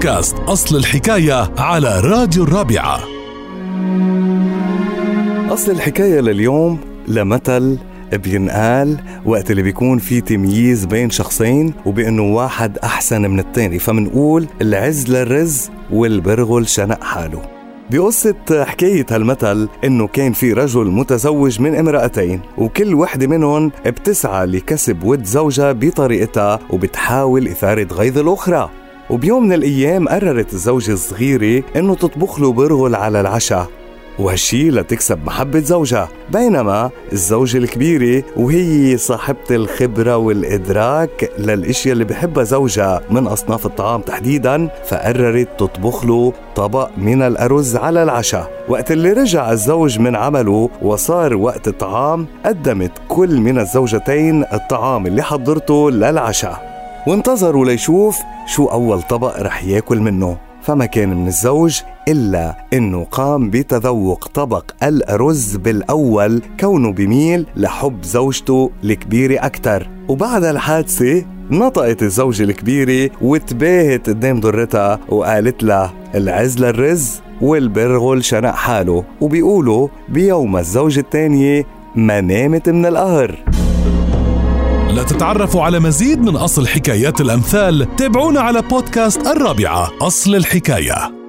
بودكاست أصل الحكاية على راديو الرابعة. أصل الحكاية لليوم لمثل بينقال وقت اللي بيكون في تمييز بين شخصين وبأنه واحد أحسن من التاني. فمنقول العز للرز والبرغل شنق حاله. بقصة حكاية هالمثل إنه كان في رجل متزوج من امرأتين وكل وحدة منهم بتسعى لكسب ود زوجها بطريقتها وبتحاول إثارة غيظ الأخرى. وبيوم من الأيام قررت الزوجة الصغيرة إنه تطبخ له برغل على العشاء وهالشي لتكسب محبة زوجها. بينما الزوجة الكبيرة وهي صاحبة الخبرة والإدراك للأشياء اللي بحبها زوجها من أصناف الطعام تحديدا فقررت تطبخ له طبق من الأرز على العشاء. وقت اللي رجع الزوج من عمله وصار وقت الطعام قدمت كل من الزوجتين الطعام اللي حضرته للعشاء. وانتظروا ليشوف شو أول طبق رح ياكل منه. فما كان من الزوج إلا أنه قام بتذوق طبق الأرز بالأول كونه بميل لحب زوجته الكبيرة أكثر وبعد الحادثة نطقت الزوجة الكبيرة وتباهت قدام ضرتها وقالت لها العز للرز والبرغل شنق حاله. وبيقولوا بيوم الزوجة الثانية ما نامت من القهر. لتتعرفوا على مزيد من أصل حكايات الأمثال تابعونا على بودكاست الرابعة أصل الحكاية.